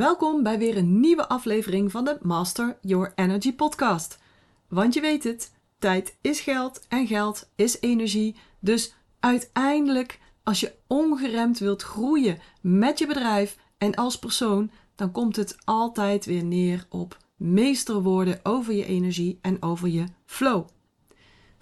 Welkom bij weer een nieuwe aflevering van de Master Your Energy podcast. Want je weet het, tijd is geld en geld is energie. Dus uiteindelijk, als je ongeremd wilt groeien met je bedrijf en als persoon, dan komt het altijd weer neer op meester worden over je energie en over je flow.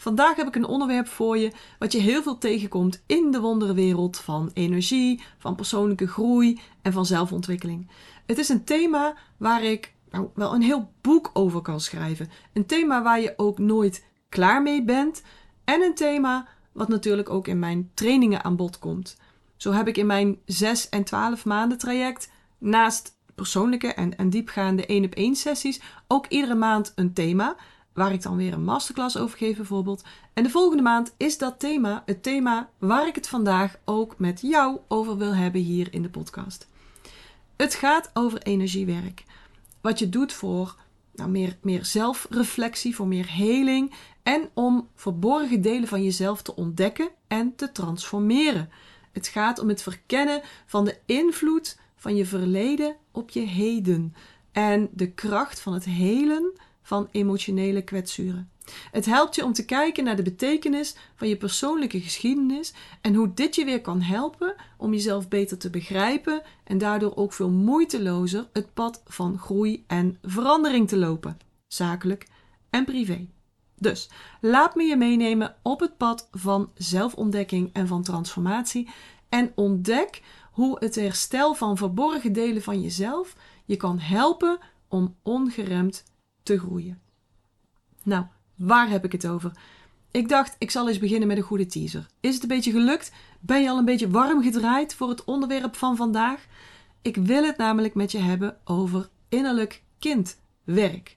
Vandaag heb ik een onderwerp voor je wat je heel veel tegenkomt in de wonderenwereld van energie, van persoonlijke groei en van zelfontwikkeling. Het is een thema waar ik nou, wel een heel boek over kan schrijven. Een thema waar je ook nooit klaar mee bent. En een thema wat natuurlijk ook in mijn trainingen aan bod komt. Zo heb ik in mijn 6 en 12 maanden traject naast persoonlijke en, en diepgaande 1 op 1 sessies ook iedere maand een thema waar ik dan weer een masterclass over geef bijvoorbeeld. En de volgende maand is dat thema het thema waar ik het vandaag ook met jou over wil hebben hier in de podcast. Het gaat over energiewerk. Wat je doet voor nou, meer, meer zelfreflectie, voor meer heling en om verborgen delen van jezelf te ontdekken en te transformeren. Het gaat om het verkennen van de invloed van je verleden op je heden en de kracht van het helen van emotionele kwetsuren. Het helpt je om te kijken naar de betekenis van je persoonlijke geschiedenis en hoe dit je weer kan helpen om jezelf beter te begrijpen en daardoor ook veel moeitelozer het pad van groei en verandering te lopen, zakelijk en privé. Dus laat me je meenemen op het pad van zelfontdekking en van transformatie en ontdek hoe het herstel van verborgen delen van jezelf je kan helpen om ongeremd groeien. Nou, waar heb ik het over? Ik dacht, ik zal eens beginnen met een goede teaser. Is het een beetje gelukt? Ben je al een beetje warm gedraaid voor het onderwerp van vandaag? Ik wil het namelijk met je hebben over innerlijk kindwerk.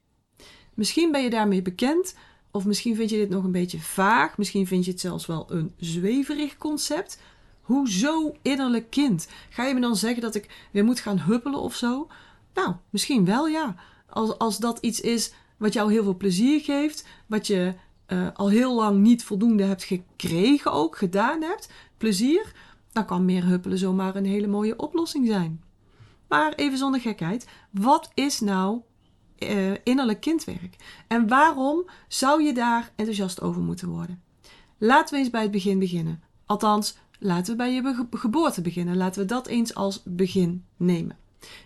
Misschien ben je daarmee bekend, of misschien vind je dit nog een beetje vaag, misschien vind je het zelfs wel een zweverig concept. Hoezo innerlijk kind? Ga je me dan zeggen dat ik weer moet gaan huppelen of zo? Nou, misschien wel ja. Als, als dat iets is wat jou heel veel plezier geeft, wat je uh, al heel lang niet voldoende hebt gekregen, ook gedaan hebt, plezier, dan kan meer huppelen zomaar een hele mooie oplossing zijn. Maar even zonder gekheid, wat is nou uh, innerlijk kindwerk? En waarom zou je daar enthousiast over moeten worden? Laten we eens bij het begin beginnen. Althans, laten we bij je geboorte beginnen. Laten we dat eens als begin nemen.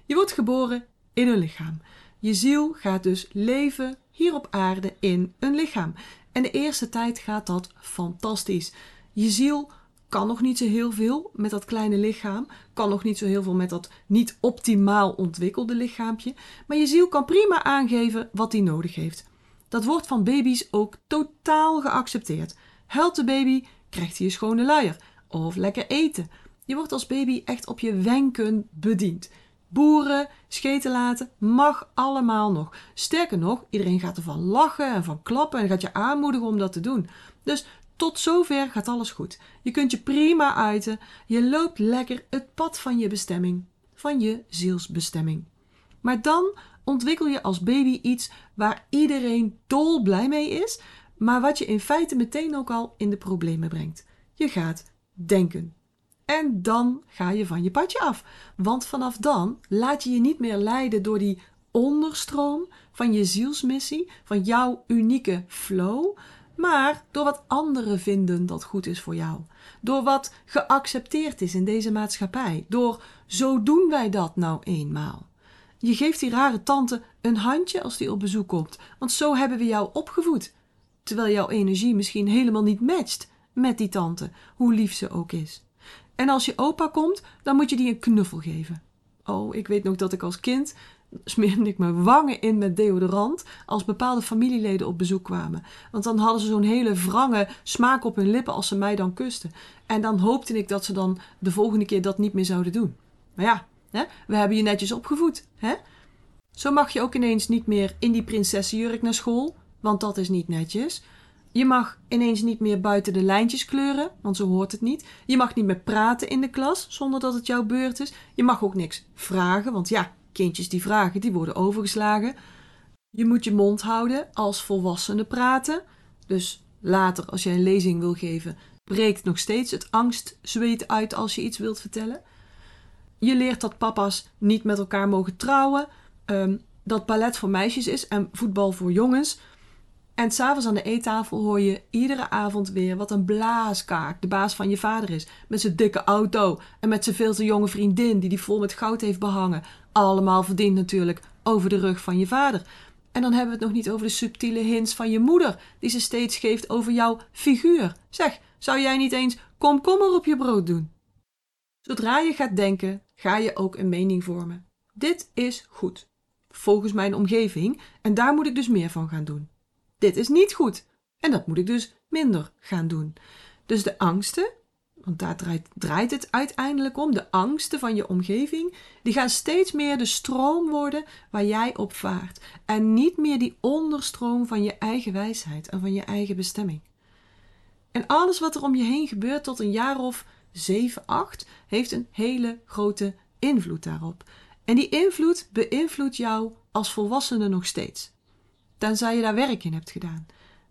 Je wordt geboren in een lichaam. Je ziel gaat dus leven hier op aarde in een lichaam. En de eerste tijd gaat dat fantastisch. Je ziel kan nog niet zo heel veel met dat kleine lichaam, kan nog niet zo heel veel met dat niet optimaal ontwikkelde lichaampje, maar je ziel kan prima aangeven wat hij nodig heeft. Dat wordt van baby's ook totaal geaccepteerd. Huilt de baby, krijgt hij een schone luier of lekker eten. Je wordt als baby echt op je wenken bediend. Boeren, scheten laten, mag allemaal nog. Sterker nog, iedereen gaat ervan lachen en van klappen en gaat je aanmoedigen om dat te doen. Dus tot zover gaat alles goed. Je kunt je prima uiten. Je loopt lekker het pad van je bestemming, van je zielsbestemming. Maar dan ontwikkel je als baby iets waar iedereen dol blij mee is, maar wat je in feite meteen ook al in de problemen brengt. Je gaat denken. En dan ga je van je padje af. Want vanaf dan laat je je niet meer leiden door die onderstroom van je zielsmissie, van jouw unieke flow, maar door wat anderen vinden dat goed is voor jou. Door wat geaccepteerd is in deze maatschappij. Door zo doen wij dat nou eenmaal. Je geeft die rare tante een handje als die op bezoek komt, want zo hebben we jou opgevoed. Terwijl jouw energie misschien helemaal niet matcht met die tante, hoe lief ze ook is. En als je opa komt, dan moet je die een knuffel geven. Oh, ik weet nog dat ik als kind smeerde ik mijn wangen in met deodorant als bepaalde familieleden op bezoek kwamen. Want dan hadden ze zo'n hele wrange smaak op hun lippen als ze mij dan kusten. En dan hoopte ik dat ze dan de volgende keer dat niet meer zouden doen. Maar ja, hè, we hebben je netjes opgevoed. Hè? Zo mag je ook ineens niet meer in die prinsessenjurk naar school, want dat is niet netjes. Je mag ineens niet meer buiten de lijntjes kleuren, want zo hoort het niet. Je mag niet meer praten in de klas zonder dat het jouw beurt is. Je mag ook niks vragen, want ja, kindjes die vragen, die worden overgeslagen. Je moet je mond houden als volwassenen praten. Dus later, als jij een lezing wil geven, breekt nog steeds het angstzweet uit als je iets wilt vertellen. je leert dat papa's niet met elkaar mogen trouwen. Ehm, dat ballet voor meisjes is en voetbal voor jongens. En s'avonds aan de eettafel hoor je iedere avond weer wat een blaaskaak de baas van je vader is. Met zijn dikke auto en met zijn veel te jonge vriendin die die vol met goud heeft behangen. Allemaal verdiend natuurlijk over de rug van je vader. En dan hebben we het nog niet over de subtiele hints van je moeder die ze steeds geeft over jouw figuur. Zeg, zou jij niet eens komkommer op je brood doen? Zodra je gaat denken, ga je ook een mening vormen. Dit is goed, volgens mijn omgeving, en daar moet ik dus meer van gaan doen. Dit is niet goed, en dat moet ik dus minder gaan doen. Dus de angsten, want daar draait, het uiteindelijk om, de angsten van je omgeving, die gaan steeds meer de stroom worden waar jij op vaart. En niet meer die onderstroom van je eigen wijsheid en van je eigen bestemming. En alles wat er om je heen gebeurt tot een jaar of 7, 8, heeft een hele grote invloed daarop. En die invloed beïnvloedt jou als volwassene nog steeds. Tenzij je daar werk in hebt gedaan.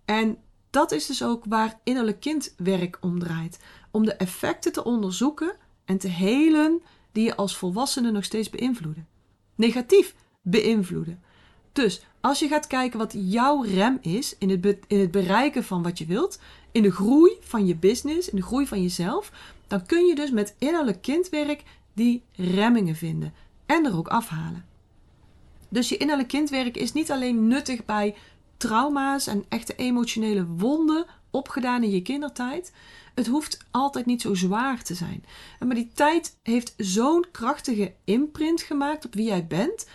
En dat is dus ook waar innerlijk kindwerk om draait. Om de effecten te onderzoeken en te helen die je als volwassene nog steeds beïnvloeden. Negatief beïnvloeden. Dus als je gaat kijken wat jouw rem is in het, in het bereiken van wat je wilt, in de groei van je business, in de groei van jezelf, dan kun je dus met innerlijk kindwerk die remmingen vinden en er ook afhalen. Dus je innerlijk kindwerk is niet alleen nuttig bij trauma's en echte emotionele wonden opgedaan in je kindertijd. Het hoeft altijd niet zo zwaar te zijn. Maar die tijd heeft zo'n krachtige imprint gemaakt op wie jij bent,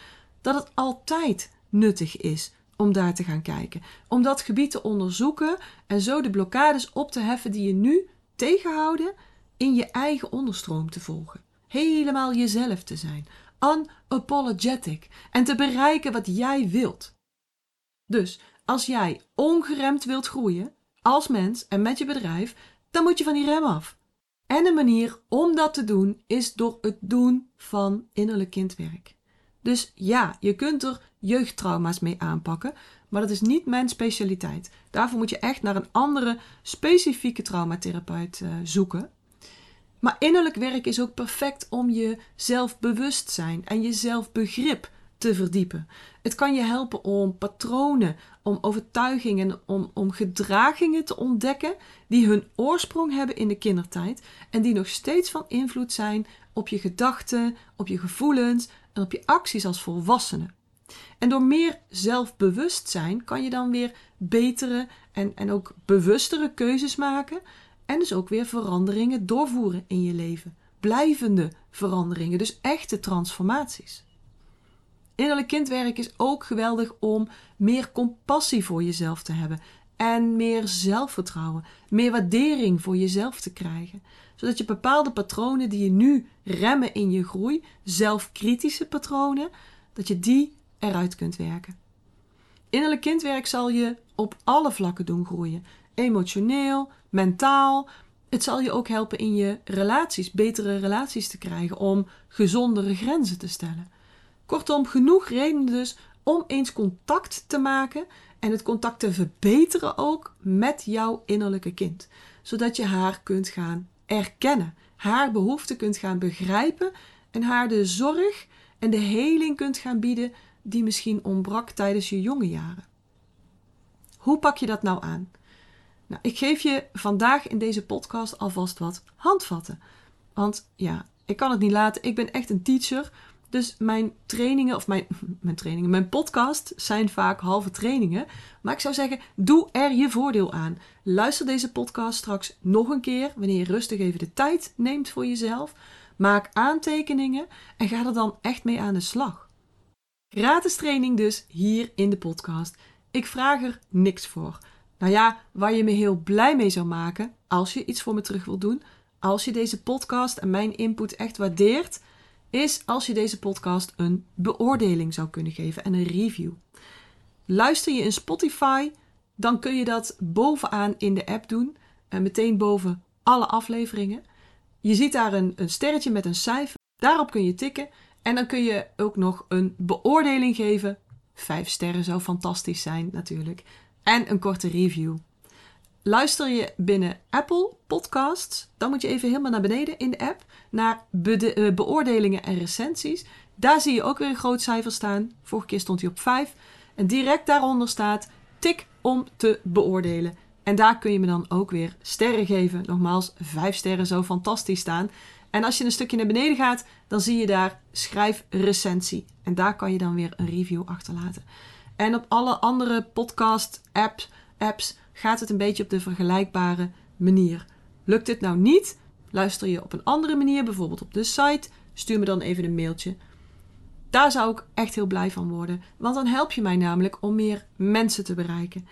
dat het altijd nuttig is om daar te gaan kijken. Om dat gebied te onderzoeken en zo de blokkades op te heffen die je nu tegenhouden in je eigen onderstroom te volgen. Helemaal jezelf te zijn. Unapologetic. En te bereiken wat jij wilt. Dus als jij ongeremd wilt groeien, als mens en met je bedrijf, dan moet je van die rem af. En een manier om dat te doen is door het doen van innerlijk kindwerk. Dus ja, je kunt er jeugdtrauma's mee aanpakken, maar dat is niet mijn specialiteit. Daarvoor moet je echt naar een andere specifieke traumatherapeut uh, zoeken. Maar innerlijk werk is ook perfect om je zelfbewustzijn en je zelfbegrip te verdiepen. Het kan je helpen om patronen, om overtuigingen, om, om gedragingen te ontdekken die hun oorsprong hebben in de kindertijd en die nog steeds van invloed zijn op je gedachten, op je gevoelens en op je acties als volwassene. En door meer zelfbewustzijn kan je dan weer betere en, en ook bewustere keuzes maken en dus ook weer veranderingen doorvoeren in je leven. Blijvende veranderingen, dus echte transformaties. Innerlijk kindwerk is ook geweldig om meer compassie voor jezelf te hebben en meer zelfvertrouwen, meer waardering voor jezelf te krijgen. Zodat je bepaalde patronen die je nu remmen in je groei, zelfkritische patronen, dat je die eruit kunt werken. Innerlijk kindwerk zal je op alle vlakken doen groeien. Emotioneel, mentaal. Het zal je ook helpen in je relaties, betere relaties te krijgen, om gezondere grenzen te stellen. Kortom, genoeg redenen dus om eens contact te maken en het contact te verbeteren ook met jouw innerlijke kind. Zodat je haar kunt gaan erkennen, haar behoeften kunt gaan begrijpen en haar de zorg en de heling kunt gaan bieden die misschien ontbrak tijdens je jonge jaren. Hoe pak je dat nou aan? Nou, ik geef je vandaag in deze podcast alvast wat handvatten. Want ja, ik kan het niet laten. Ik ben echt een teacher. Dus mijn trainingen, of mijn, mijn trainingen, mijn podcast zijn vaak halve trainingen. Maar ik zou zeggen, doe er je voordeel aan. Luister deze podcast straks nog een keer, wanneer je rustig even de tijd neemt voor jezelf. Maak aantekeningen en ga er dan echt mee aan de slag. Gratis training dus hier in de podcast. Ik vraag er niks voor. Nou ja, waar je me heel blij mee zou maken, als je iets voor me terug wilt doen, als je deze podcast en mijn input echt waardeert, is als je deze podcast een beoordeling zou kunnen geven en een review. Luister je in Spotify, dan kun je dat bovenaan in de app doen, en meteen boven alle afleveringen. Je ziet daar een, een sterretje met een cijfer. Daarop kun je tikken en dan kun je ook nog een beoordeling geven. Vijf sterren zou fantastisch zijn natuurlijk. En een korte review. luister je binnen Apple Podcasts, dan moet je even helemaal naar beneden in de app naar eh, beoordelingen en recensies. Daar zie je ook weer een groot cijfer staan. Vorige keer stond hij op 5. En direct daaronder staat tik om te beoordelen. En daar kun je me dan ook weer sterren geven. Nogmaals, 5 sterren zou fantastisch staan. En als je een stukje naar beneden gaat, dan zie je daar schrijf recensie. En daar kan je dan weer een review achterlaten. En op alle andere podcast apps, gaat het een beetje op de vergelijkbare manier. Lukt het nou niet? Luister je op een andere manier, bijvoorbeeld op de site, stuur me dan even een mailtje. Daar zou ik echt heel blij van worden, want dan help je mij namelijk om meer mensen te bereiken.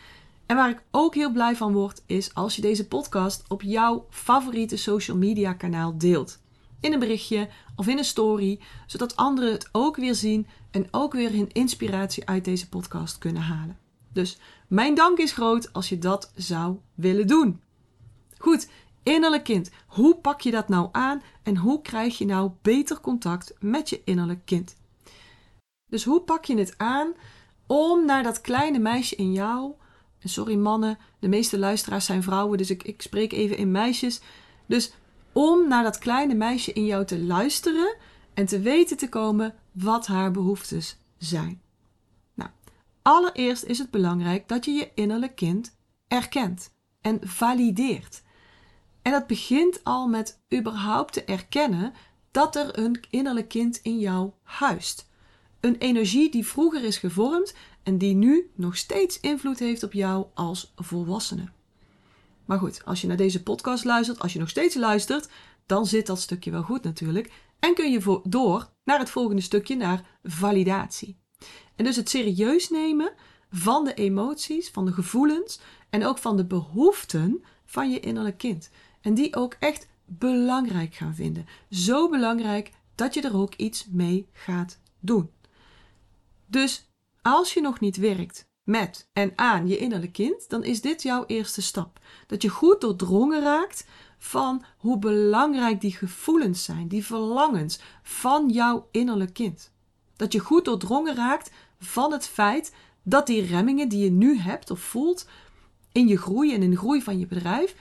En waar ik ook heel blij van word, is als je deze podcast op jouw favoriete social media kanaal deelt. In een berichtje of in een story, zodat anderen het ook weer zien en ook weer hun inspiratie uit deze podcast kunnen halen. Dus mijn dank is groot als je dat zou willen doen. Goed, innerlijk kind. Hoe pak je dat nou aan en hoe krijg je nou beter contact met je innerlijk kind? Dus hoe pak je het aan om naar dat kleine meisje in jou, en sorry mannen, de meeste luisteraars zijn vrouwen, dus ik, ik spreek even in meisjes. Dus om naar dat kleine meisje in jou te luisteren en te weten te komen wat haar behoeftes zijn. Nou, allereerst is het belangrijk dat je je innerlijk kind erkent en valideert. En dat begint al met überhaupt te erkennen dat er een innerlijk kind in jou huist. Een energie die vroeger is gevormd en die nu nog steeds invloed heeft op jou als volwassene. Maar goed, als je naar deze podcast luistert, als je nog steeds luistert, dan zit dat stukje wel goed natuurlijk. En kun je door naar het volgende stukje, naar validatie. En dus het serieus nemen van de emoties, van de gevoelens en ook van de behoeften van je innerlijk kind. En die ook echt belangrijk gaan vinden. Zo belangrijk dat je er ook iets mee gaat doen. Dus als je nog niet werkt met en aan je innerlijk kind, dan is dit jouw eerste stap. Dat je goed doordrongen raakt van hoe belangrijk die gevoelens zijn, die verlangens van jouw innerlijk kind. Dat je goed doordrongen raakt van het feit dat die remmingen die je nu hebt of voelt in je groei en in de groei van je bedrijf,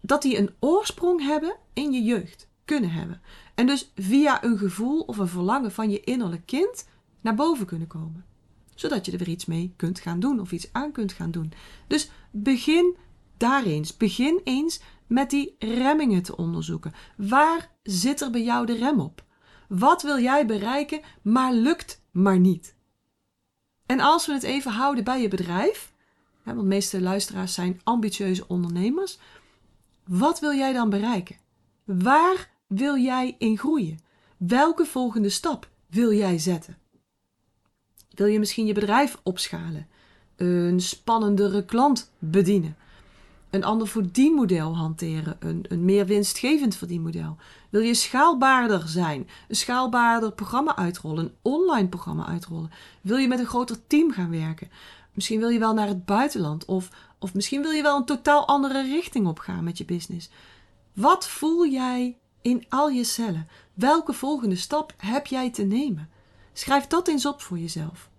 dat die een oorsprong hebben in je jeugd, kunnen hebben. En dus via een gevoel of een verlangen van je innerlijk kind naar boven kunnen komen. Zodat je er weer iets mee kunt gaan doen of iets aan kunt gaan doen. Dus begin daar eens. Begin eens met die remmingen te onderzoeken. Waar zit er bij jou de rem op? Wat wil jij bereiken, maar lukt maar niet? En als we het even houden bij je bedrijf, want de meeste luisteraars zijn ambitieuze ondernemers, wat wil jij dan bereiken? Waar wil jij in groeien? Welke volgende stap wil jij zetten? Wil je misschien je bedrijf opschalen? Een spannendere klant bedienen? Een ander verdienmodel hanteren? Een, een meer winstgevend verdienmodel? Wil je schaalbaarder zijn? Een schaalbaarder programma uitrollen? Een online programma uitrollen? Wil je met een groter team gaan werken? Misschien wil je wel naar het buitenland of, of misschien wil je wel een totaal andere richting opgaan met je business. Wat voel jij in al je cellen? Welke volgende stap heb jij te nemen? Schrijf dat eens op voor jezelf.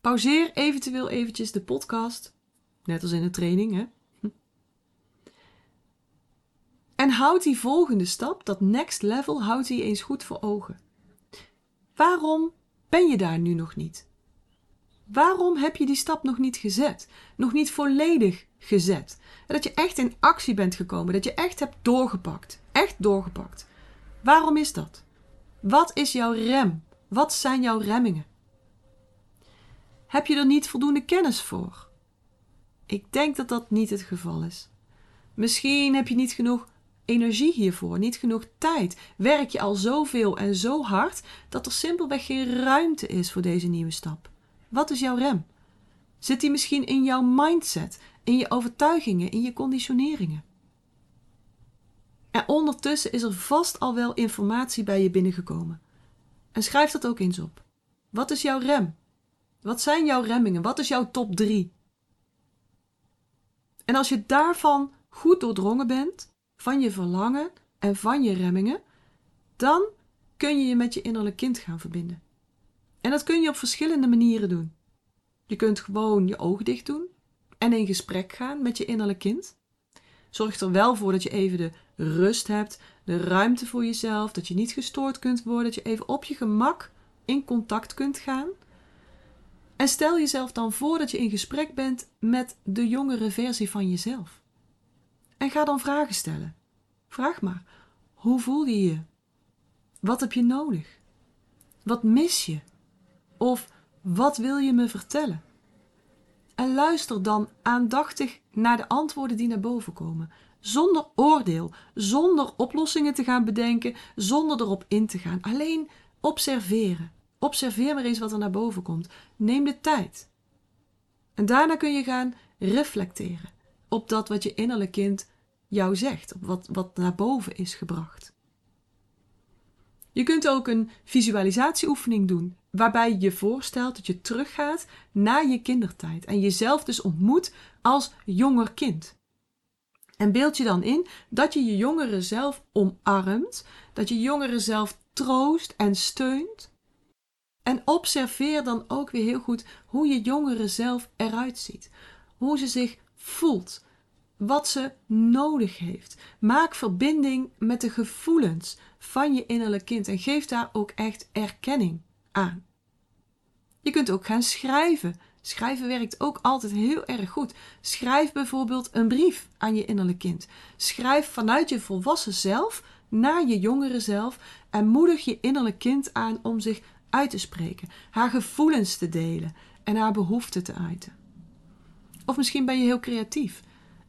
Pauzeer eventueel eventjes de podcast, net als in de training, hè? En houd die volgende stap, dat next level, houd die eens goed voor ogen. Waarom ben je daar nu nog niet? Waarom heb je die stap nog niet gezet? Nog niet volledig gezet? dat je echt in actie bent gekomen, dat je echt hebt doorgepakt. Echt doorgepakt. Waarom is dat? Wat is jouw rem? Wat zijn jouw remmingen? Heb je er niet voldoende kennis voor? Ik denk dat dat niet het geval is. Misschien heb je niet genoeg energie hiervoor, niet genoeg tijd. Werk je al zoveel en zo hard dat er simpelweg geen ruimte is voor deze nieuwe stap. Wat is jouw rem? Zit die misschien in jouw mindset, in je overtuigingen, in je conditioneringen? En ondertussen is er vast al wel informatie bij je binnengekomen. En schrijf dat ook eens op. Wat is jouw rem? Wat zijn jouw remmingen? Wat is jouw top 3? En als je daarvan goed doordrongen bent, van je verlangen en van je remmingen, dan kun je je met je innerlijk kind gaan verbinden. En dat kun je op verschillende manieren doen. Je kunt gewoon je ogen dicht doen en in gesprek gaan met je innerlijk kind. Zorg er wel voor dat je even de rust hebt, de ruimte voor jezelf, dat je niet gestoord kunt worden, dat je even op je gemak in contact kunt gaan. En stel jezelf dan voor dat je in gesprek bent met de jongere versie van jezelf. En ga dan vragen stellen. Vraag maar: hoe voel je je? Wat heb je nodig? Wat mis je? Of wat wil je me vertellen? En luister dan aandachtig naar de antwoorden die naar boven komen. Zonder oordeel, zonder oplossingen te gaan bedenken, zonder erop in te gaan. Alleen observeren. Observeer maar eens wat er naar boven komt. Neem de tijd. En daarna kun je gaan reflecteren op dat wat je innerlijk kind jou zegt, op wat, wat naar boven is gebracht. Je kunt ook een visualisatieoefening doen, waarbij je je voorstelt dat je teruggaat naar je kindertijd en jezelf dus ontmoet als jonger kind. En beeld je dan in dat je je jongere zelf omarmt, dat je jongere zelf troost en steunt. En observeer dan ook weer heel goed hoe je jongere zelf eruit ziet, hoe ze zich voelt, wat ze nodig heeft. Maak verbinding met de gevoelens van je innerlijk kind en geef daar ook echt erkenning aan. Je kunt ook gaan schrijven. Schrijven werkt ook altijd heel erg goed. Schrijf bijvoorbeeld een brief aan je innerlijk kind. Schrijf vanuit je volwassen zelf naar je jongere zelf en moedig je innerlijk kind aan om zich uit te spreken, haar gevoelens te delen en haar behoeften te uiten. Of misschien ben je heel creatief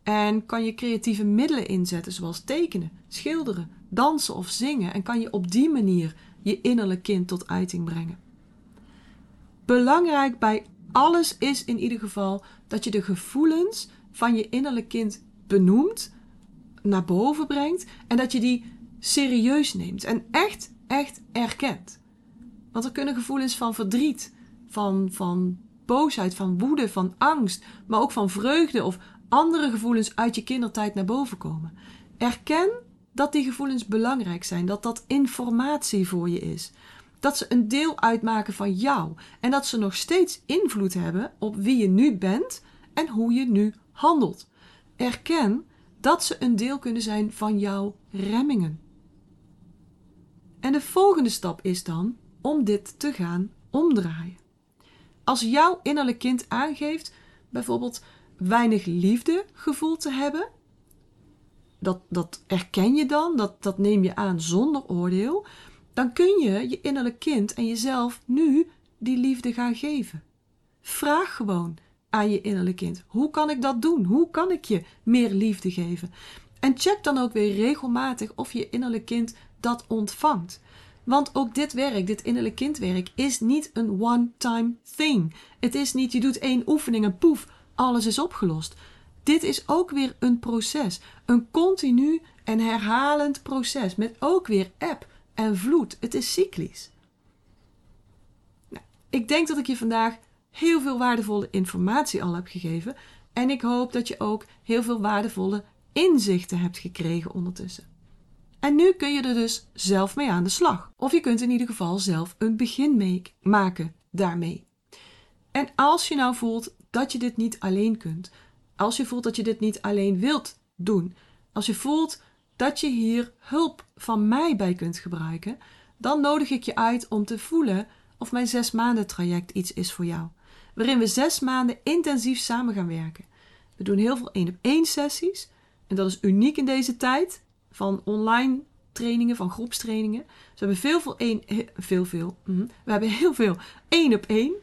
en kan je creatieve middelen inzetten, zoals tekenen, schilderen, dansen of zingen, en kan je op die manier je innerlijk kind tot uiting brengen. Belangrijk bij alles is in ieder geval dat je de gevoelens van je innerlijk kind benoemt, naar boven brengt en dat je die serieus neemt en echt, echt erkent. Want er kunnen gevoelens van verdriet, van, van boosheid, van woede, van angst, maar ook van vreugde of andere gevoelens uit je kindertijd naar boven komen. Erken dat die gevoelens belangrijk zijn, dat dat informatie voor je is. Dat ze een deel uitmaken van jou en dat ze nog steeds invloed hebben op wie je nu bent en hoe je nu handelt. Erken dat ze een deel kunnen zijn van jouw remmingen. En de volgende stap is dan om dit te gaan omdraaien. Als jouw innerlijk kind aangeeft, bijvoorbeeld weinig liefde gevoeld te hebben, dat, dat erken je dan, dat, dat neem je aan zonder oordeel, dan kun je je innerlijk kind en jezelf nu die liefde gaan geven. Vraag gewoon aan je innerlijk kind: hoe kan ik dat doen? Hoe kan ik je meer liefde geven? En check dan ook weer regelmatig of je innerlijk kind dat ontvangt. Want ook dit werk, dit innerlijk kindwerk, is niet een one-time thing. Het is niet, je doet één oefening en poef, alles is opgelost. Dit is ook weer een proces. Een continu en herhalend proces. Met ook weer eb en vloed. Het is cyclisch. Nou, ik denk dat ik je vandaag heel veel waardevolle informatie al heb gegeven. En ik hoop dat je ook heel veel waardevolle inzichten hebt gekregen ondertussen. En nu kun je er dus zelf mee aan de slag. Of je kunt in ieder geval zelf een begin mee maken daarmee. En als je nou voelt dat je dit niet alleen kunt, als je voelt dat je dit niet alleen wilt doen, als je voelt dat je hier hulp van mij bij kunt gebruiken, dan nodig ik je uit om te voelen of mijn zes maanden traject iets is voor jou. Waarin we zes maanden intensief samen gaan werken. We doen heel veel één op één sessies. En dat is uniek in deze tijd van online trainingen, van groepstrainingen. Dus we hebben veel, veel, één, veel, veel. Mhm. We hebben heel veel één op één.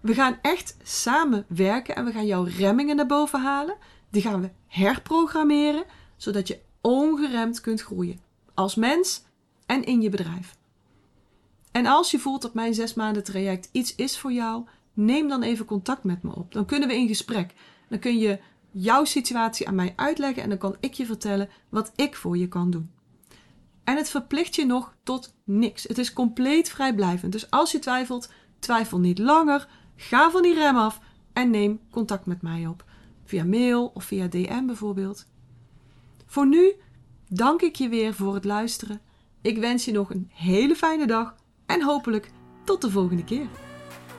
We gaan echt samen werken en we gaan jouw remmingen naar boven halen. Die gaan we herprogrammeren, zodat je ongeremd kunt groeien. Als mens en in je bedrijf. En als je voelt dat mijn zes maanden traject iets is voor jou, neem dan even contact met me op. Dan kunnen we in gesprek. Dan kun je jouw situatie aan mij uitleggen en dan kan ik je vertellen wat ik voor je kan doen. En het verplicht je nog tot niks. Het is compleet vrijblijvend. Dus als je twijfelt, twijfel niet langer. Ga van die rem af en neem contact met mij op. Via mail of via DM bijvoorbeeld. Voor nu dank ik je weer voor het luisteren. Ik wens je nog een hele fijne dag en hopelijk tot de volgende keer.